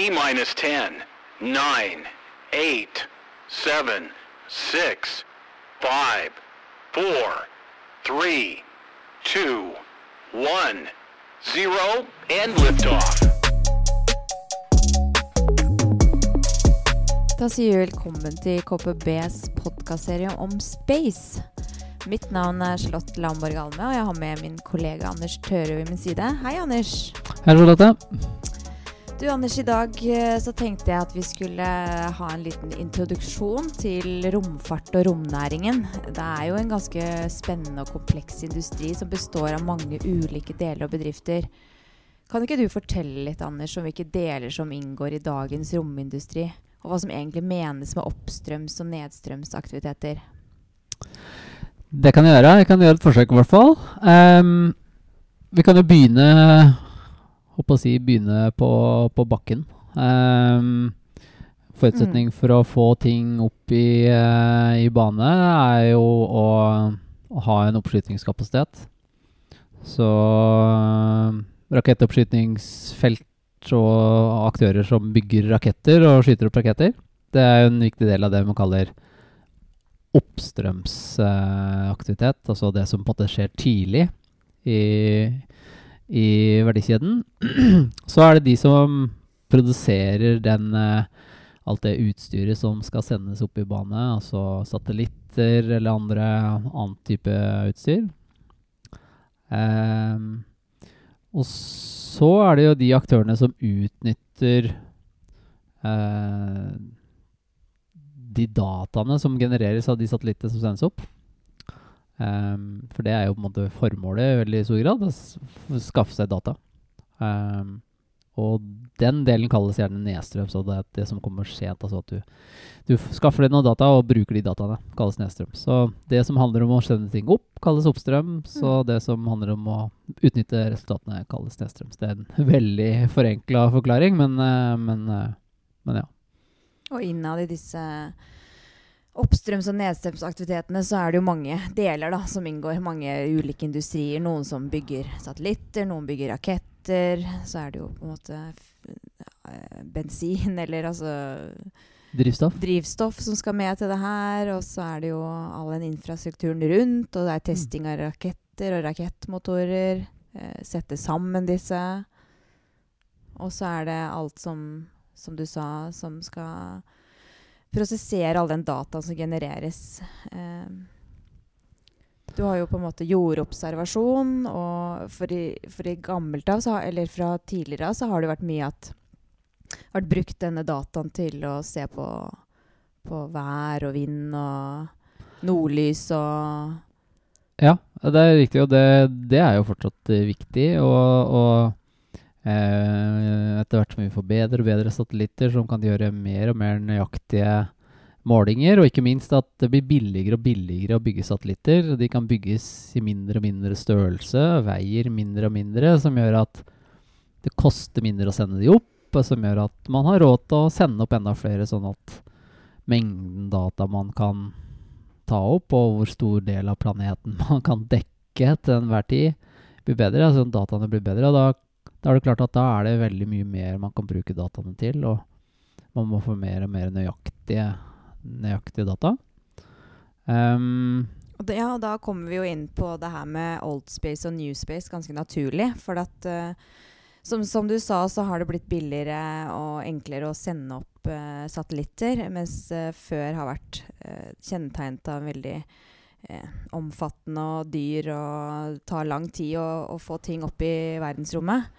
T minus 10, 9, 8, 7, 6, 5, 4, 3, 2, 1, 0, and liftoff. Da sier vi velkommen til KPBs podkastserie om space. Mitt navn er Charlotte Lamborg Alme, og jeg har med min kollega Anders Tørø ved min side. Hei, Anders. Hei, Charlotte. Du, Anders, i dag eh, så tenkte jeg at vi skulle ha en liten introduksjon til romfart og romnæringen. Det er jo en ganske spennende og kompleks industri som består av mange ulike deler og bedrifter. Kan ikke du fortelle litt, Anders, om hvilke deler som inngår i dagens romindustri? Og hva som egentlig menes med oppstrøms- og nedstrømsaktiviteter? Det kan jeg gjøre. Jeg kan gjøre et forsøk, i hvert fall. Um, vi kan jo begynne Håper å si begynne på, på bakken. Um, forutsetning mm. for å få ting opp i, uh, i bane er jo å, å ha en oppskytingskapasitet. Så uh, rakettoppskytingsfelt og aktører som bygger raketter og skyter opp raketter, det er jo en viktig del av det man kaller oppstrømsaktivitet. Uh, altså det som på en måte skjer tidlig i, i verdikjeden. Så er det de som produserer den uh, alt det utstyret som skal sendes opp i bane, altså satellitter eller andre annen type utstyr. Um, og så er det jo de aktørene som utnytter uh, de dataene som genereres av de satellittene som sendes opp. Um, for det er jo på en måte formålet i veldig stor grad, å skaffe seg data. Um, og den delen kalles gjerne nedstrøm, så det er det som kommer sent. Altså at du, du skaffer deg noen data og bruker de dataene, kalles nedstrøm. Så det som handler om å sende ting opp, kalles oppstrøm. Så mm. det som handler om å utnytte resultatene, kalles nedstrøm. Så det er en veldig forenkla forklaring, men, eh, men, eh, men ja. Og innad i disse oppstrøms- og nedstrømsaktivitetene så er det jo mange deler da, som inngår. Mange ulike industrier. Noen som bygger satellitter, noen bygger raketter. Så er det jo på en måte eh, bensin eller altså Drivstoff. Drivstoff som skal med til det her. Og så er det jo all den infrastrukturen rundt. Og det er testing av raketter og rakettmotorer. Eh, sette sammen disse. Og så er det alt som som du sa, som skal prosessere all den dataen som genereres. Eh, du har jo på en måte jordobservasjon, og for i, for i gammelt av, så, eller fra tidligere av, så har det vært mye at vært brukt denne dataen til å se på, på vær og vind og nordlys og Ja, det er riktig, og det, det er jo fortsatt viktig. og, og Eh, etter hvert som vi får bedre og bedre satellitter som kan gjøre mer og mer nøyaktige målinger, og ikke minst at det blir billigere og billigere å bygge satellitter. De kan bygges i mindre og mindre størrelse, veier mindre og mindre, som gjør at det koster mindre å sende de opp, som gjør at man har råd til å sende opp enda flere, sånn at mengden data man kan ta opp, og hvor stor del av planeten man kan dekke til enhver tid, blir bedre. Altså dataene blir bedre, og da da er det klart at da er det veldig mye mer man kan bruke dataene til, og man må få mer og mer nøyaktige, nøyaktige data. Um, det, ja, da kommer vi jo inn på det her med old space og new space ganske naturlig. For at uh, som, som, du sa, så har det blitt billigere og enklere å sende opp uh, satellitter, mens uh, før har vært uh, kjennetegnet av veldig omfattende og dyr og tar lang tid å, å få ting opp i verdensrommet.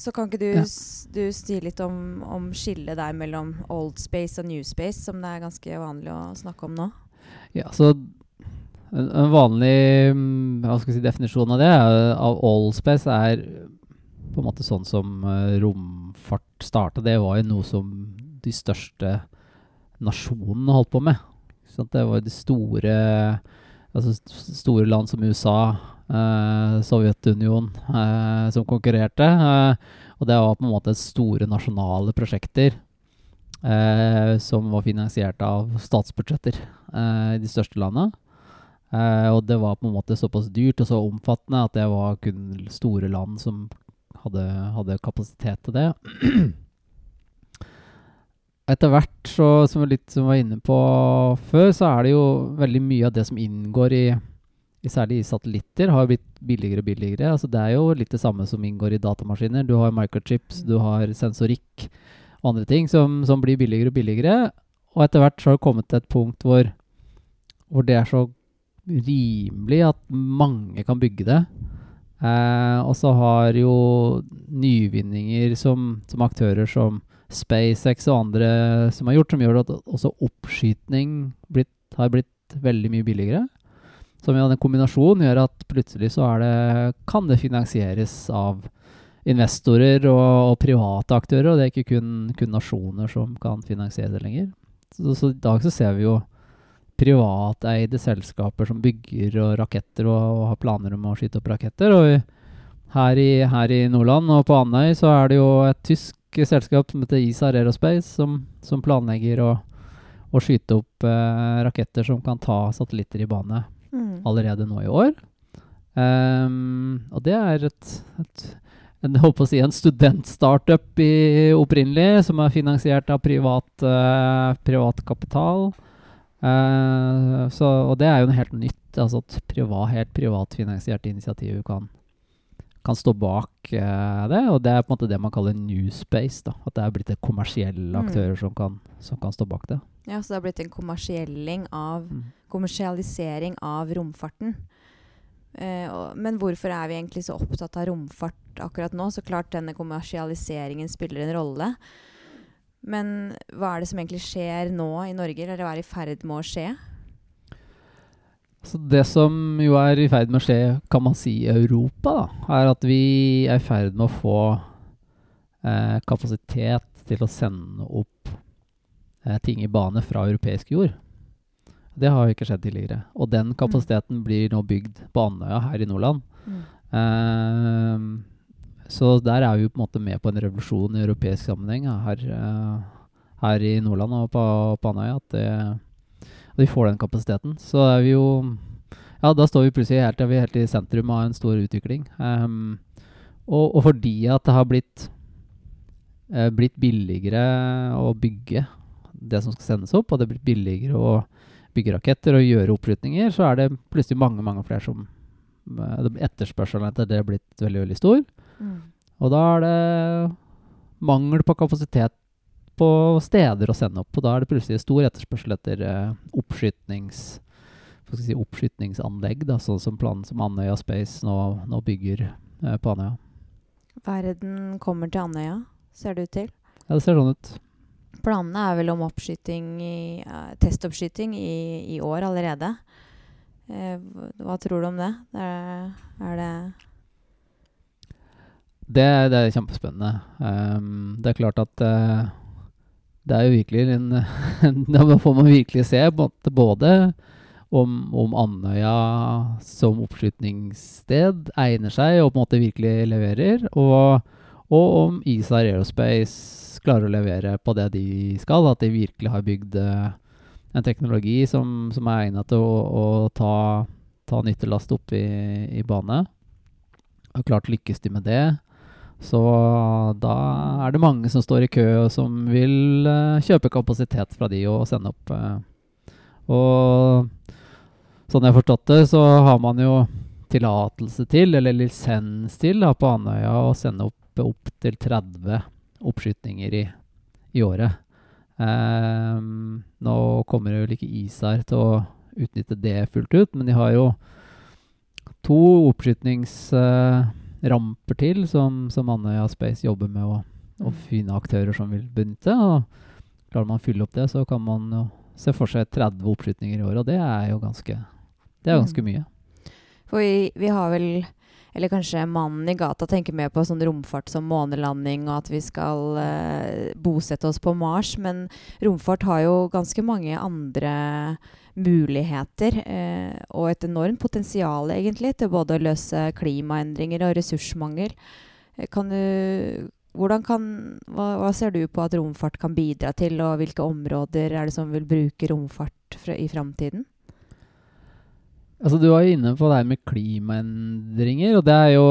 Så kan ikke du, ja. du si litt om, om skillet der mellom old space og new space, som det er ganske vanlig å snakke om nå? Ja, så en, en vanlig mm, hva skal si, definisjon av det av old space er på en måte sånn som uh, romfart starta. Det var jo noe som de største nasjonene holdt på med. Det var de store, altså store land som USA, Uh, Sovjetunionen uh, som konkurrerte. Uh, og det var på en måte store nasjonale prosjekter som var finansiert av statsbudsjetter i de største landene. og det var på en måte såpass dyrt og så omfattende at det var kun store land som hadde, hadde kapasitet til det. etter hvert, så, som vi var inne på før, så er det jo veldig mye av det som inngår i særlig i satellitter, har blitt billigere og billigere. Altså det er jo litt det samme som inngår i datamaskiner. Du har microchips, du har sensorikk og andre ting som, som blir billigere og billigere. Og etter hvert så har det kommet til et punkt hvor, hvor det er så rimelig at mange kan bygge det. Eh, og så har jo nyvinninger som, som, aktører som SpaceX og andre som har gjort, som gjør at også oppskytning blitt, har blitt veldig mye billigere. Som i den kombinasjonen gjør at plutselig så det, kan det finansieres av investorer og, og, private aktører, og det er ikke kun, kun nasjoner som kan finansiere det lenger. Så, så, i dag så ser vi jo privateide selskaper som bygger og raketter og, og, har planer om å skyte opp raketter. Og her i, her i, Nordland og på Andøy så er det jo et tysk selskap som heter ISAR Aerospace, som, som planlegger å, å skyte opp eh, raketter som kan ta satellitter i bane mm. allerede nå i år. Um, og det er et, et en, holdt på å si, en studentstartup opprinnelig, som er finansiert av privat, uh, privat kapital. Uh, så, og det er jo noe helt nytt. altså At privat, helt privatfinansierte initiativ kan, kan stå bak uh, det. Og det er på en måte det man kaller new space. da, At det er blitt kommersielle mm. aktører mm. som, kan, som, kan, stå bak det. Ja, Så det har blitt en kommersielling av, mm. kommersialisering av romfarten. Eh, og, men hvorfor er vi egentlig så opptatt av romfart akkurat nå? Så klart denne kommersialiseringen spiller en rolle. Men hva er det som egentlig skjer nå i Norge, eller hva er i ferd med å skje? Så det som jo er i ferd med å skje, kan man si, i Europa, da, er at vi er i ferd med å få eh, kapasitet til å sende opp ting i bane fra europeisk jord. Det har jo ikke skjedd tidligere. Og den mm. kapasiteten mm. blir nå bygd på Andøya her i Nordland. Mm. Uh, så der er vi på en måte med på en revolusjon i europeisk sammenheng her, uh, her i Nordland og på, på Andøya. At, at, vi får den kapasiteten. Så er vi jo Ja, da står vi plutselig helt, vi helt i sentrum av en stor utvikling. Um, og, og, fordi at det har blitt, uh, blitt billigere å bygge det som skal sendes opp, og det blir billigere å bygge raketter og gjøre oppskytninger, så er det plutselig mange, mange flere som uh, Etterspørselen etter det er blitt veldig, veldig stor. Mm. Og da er det mangel på kapasitet på steder å sende opp. Og da er det plutselig stor etterspørsel etter uh, oppskytnings, si, oppskytningsanlegg, da, sånn som planen som Andøya Space nå, nå bygger eh, på Andøya. Verden kommer til Andøya, ser det ut til? Ja, det ser sånn ut. Planene er vel om i, uh, testoppskyting i, i, år allerede. hva tror du om det er, er det det, det, er kjempespennende. Um, det er klart at uh, det er jo virkelig en Da får man virkelig se både om, om, Andøya som oppslutningssted egner seg og på en måte virkelig leverer, og, og om ISAR Aerospace klarer å levere på det de skal. At de virkelig har bygd uh, en teknologi som, som er egnet til å, å ta, ta nyttelast opp i, i bane. Og klart lykkes de med det, så da er det mange som står i kø, og som vil uh, kjøpe kapasitet fra de og sende opp. Uh, og sånn jeg har forstått det, så har man jo tillatelse til, eller lisens til, da, på Andøya å sende opp opptil 30 oppskytninger i, i året. Um, nå kommer jo ikke ISAR til å utnytte det fullt ut, men de har jo to oppskytningsramper Uh, til, som, som Andøya Space jobber med å, å, mm. finne aktører som vil benytte. og Klarer man å fylle opp det, så kan man jo se for seg 30 oppskytninger i året, og det er jo ganske, det er ganske mm. mye. For vi, vi, har vel eller kanskje mannen i gata tenker mer på sånn romfart som månelanding, og at vi skal eh, bosette oss på Mars. Men romfart har jo ganske mange andre muligheter eh, og et enormt potensial egentlig til både å løse klimaendringer og ressursmangel. Eh, kan du, kan, hva, hva, ser du på at romfart kan bidra til, og hvilke områder er det som vil bruke romfart fra, i framtiden? Altså, du var jo inne på det her med klimaendringer, og det er jo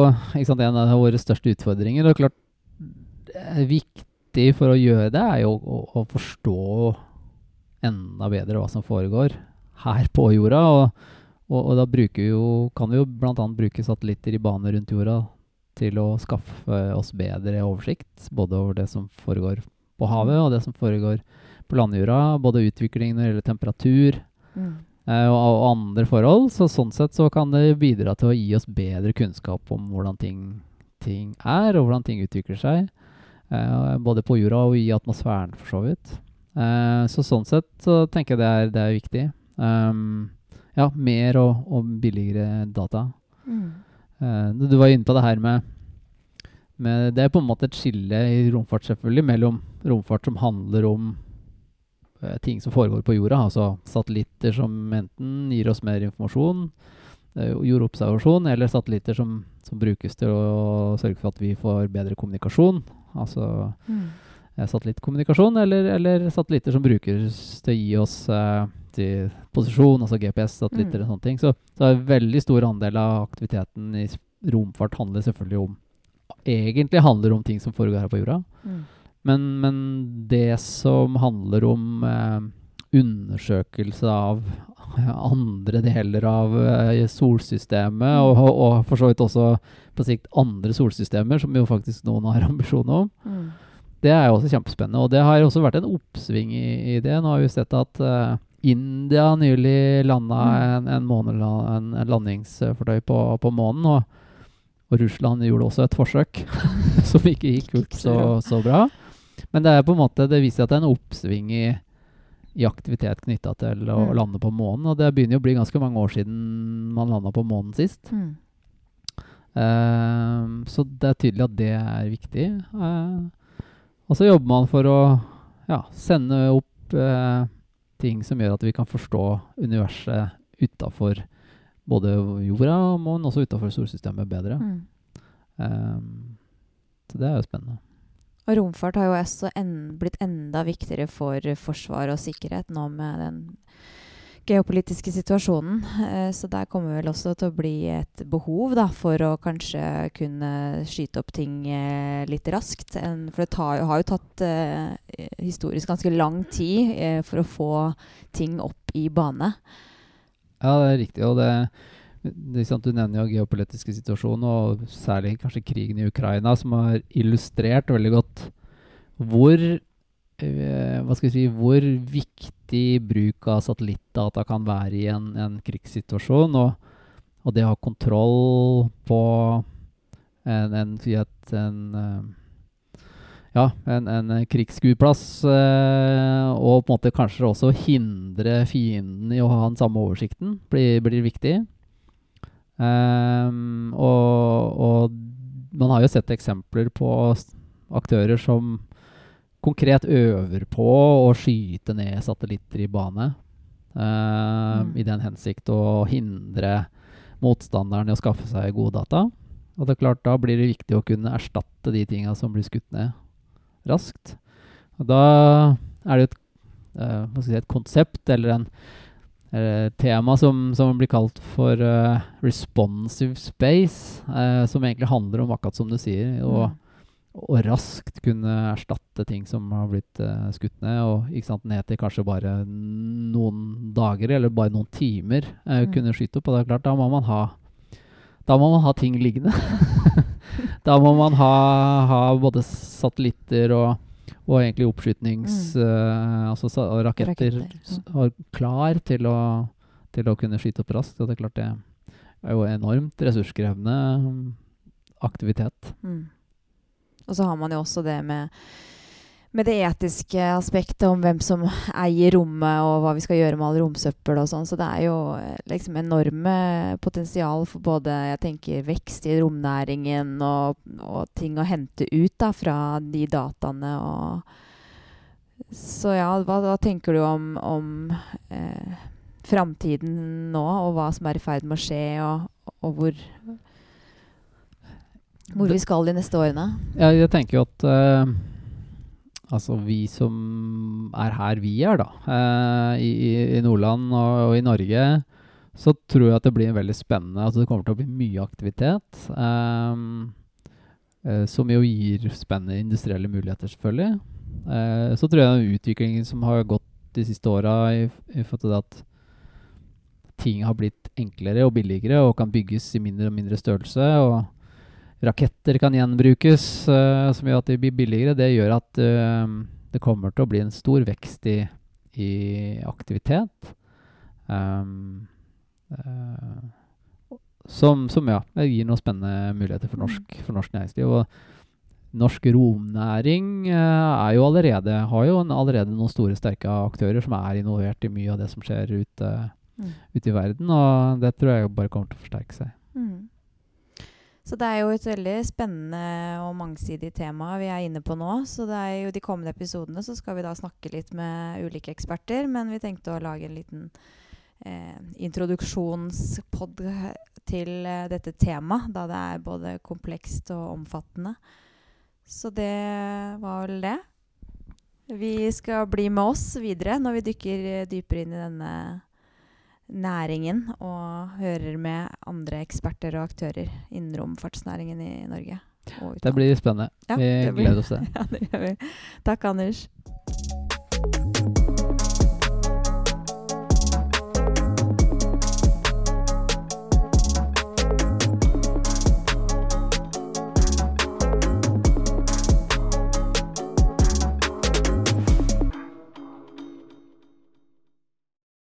sant, en av våre største utfordringer. og klart det er viktig for å gjøre det, er jo å, å forstå enda bedre hva som foregår her på jorda. Og, og, og da vi jo, kan vi jo bl.a. bruke satellitter i bane rundt jorda til å skaffe oss bedre oversikt, både over det som foregår på havet, og det som foregår på landjorda. Både utvikling når det gjelder temperatur Mm. Eh, og, og andre forhold. Så sånn sett så kan det bidra til å gi oss bedre kunnskap om hvordan ting, ting er, og hvordan ting utvikler seg. Eh, både på jorda og i atmosfæren, for så vidt. Eh, så sånn sett så tenker jeg det er, det er viktig. Um, ja, mer og, og billigere data. Mm. Uh, du var inne på det her med, med Det er på en måte et skille i romfart selvfølgelig mellom romfart som handler om ting som foregår på jorda, altså satellitter som enten gir oss mer informasjon, eh, jordobservasjon, eller satellitter som, som brukes til å sørge for at vi får bedre kommunikasjon, altså Mm. eh, satellittkommunikasjon, eller, eller satellitter som brukes til å gi oss eh, til posisjon, altså GPS-satellitter Mm. og sånne ting. Så, så en veldig stor andel av aktiviteten i romfart handler selvfølgelig om Egentlig handler om ting som foregår her på jorda. Mm. Men, men det som handler om eh, undersøkelse av andre deler av eh, solsystemet, Mm. og, og for så vidt også på sikt andre solsystemer, som jo faktisk noen har ambisjoner om, Mm. det er jo også kjempespennende. Og det har også vært en oppsving i, i det. Nå har vi sett at eh, India nylig landa Mm. en, en, en, en landingsfartøy på, på månen. Og, og Russland gjorde også et forsøk som ikke gikk ut så, så bra. Men det er på en måte, det viser at det er en oppsving i, i aktivitet knytta til å Mm. lande på månen. Og det begynner jo å bli ganske mange år siden man landa på månen sist. Mm. Uh, så det er tydelig at det er viktig. Uh, og så jobber man for å ja, sende opp uh, ting som gjør at vi kan forstå universet utafor både jorda, og månen, også utafor solsystemet bedre. Mm. Um, så det er jo spennende. Og romfart har jo også en, blitt enda viktigere for forsvar og sikkerhet nå med den geopolitiske situasjonen. Eh, så der kommer vel også til å bli et behov da, for å kanskje kunne skyte opp ting eh, litt raskt. For det tar, har jo tatt eh, historisk ganske lang tid for å få ting opp i bane. Ja, det er riktig. Og det, er Du nevner jo geopolitiske situasjonen, og særlig kanskje krigen i Ukraina, som har illustrert veldig godt hvor eh, hva skal vi si, hvor viktig bruk av satellittdata kan være i en, en krigssituasjon. Og, og det å ha kontroll på en, en, en eh, ja, en krigsskueplass, eh, og på en måte kanskje også hindre fienden i å ha den samme oversikten, blir, blir viktig. Ehm, og, og man har jo sett eksempler på aktører som konkret øver på å skyte ned satellitter i bane. Um, Mm. I den hensikt å hindre motstanderen i å skaffe seg gode data. Og det er klart, da blir det viktig å kunne erstatte de tinga som blir skutt ned, raskt. Og da er det et, uh, si, et konsept eller en tema som, som blir kalt for uh, responsive space, uh, som egentlig handler om akkurat som du sier, å Mm. raskt kunne erstatte ting som har blitt uh, skutt ned, og ikke sant, ned til kanskje bare noen dager eller bare noen timer Mm. kunne skyte opp. Og det er klart, da må man ha da må man ha ting liggende. da må man ha, ha både satellitter og, og egentlig oppskytnings... eh, altså raketter, Mm. Raketter, ja. klar til å, til å kunne skyte opp raskt. Og det er klart det er jo enormt ressurskrevende mm, aktivitet. Mm. Og så har man jo også det med, med det etiske aspektet om hvem som eier rommet, og hva vi skal gjøre med all romsøppel og sånn. Så det er jo eh, liksom enorme potensial for både jeg tenker, vekst i romnæringen og, og ting å hente ut da, fra de dataene. Og så ja, hva, hva tenker du om, om eh, framtiden nå, og hva som er i ferd med å skje, og, og hvor hvor vi skal de neste årene? Ja, jeg tenker jo at eh, Altså, vi som er her vi er, da, eh, i, i Nordland og, og i Norge, så tror jeg at det blir veldig spennende. Altså, det kommer til å bli mye aktivitet. Eh, som jo gir spennende industrielle muligheter, selvfølgelig. Eh, så tror jeg den utviklingen som har gått de siste åra i, i forhold til det at ting har blitt enklere og billigere og kan bygges i mindre og mindre størrelse. Og raketter kan gjenbrukes, eh, som gjør at de blir billigere. Det gjør at eh, det kommer til å bli en stor vekst i, i aktivitet. Um, uh, som, som ja, gir noen spennende muligheter for norsk, for norsk næringsliv. Og norsk romnæring er jo allerede, har jo en, allerede noen store, sterke aktører som er involvert i mye av det som skjer ute, Mm. ute i verden. Og det tror jeg bare kommer til å forsterke seg. Mm. Så det er jo et veldig spennende og mangsidig tema vi er inne på nå. Så det er jo de kommende episodene så skal vi da snakke litt med ulike eksperter. Men vi tenkte å lage en liten eh, introduksjonspod til eh, dette temaet, da det er både komplekst og omfattende. Så det var vel det. Vi skal bli med oss videre når vi dykker eh, dypere inn i denne næringen og hører med andre eksperter og aktører innen romfartsnæringen i Norge. og Det blir spennende. Ja, vi gleder oss til det. Ja, det gjør vi. Takk, Anders.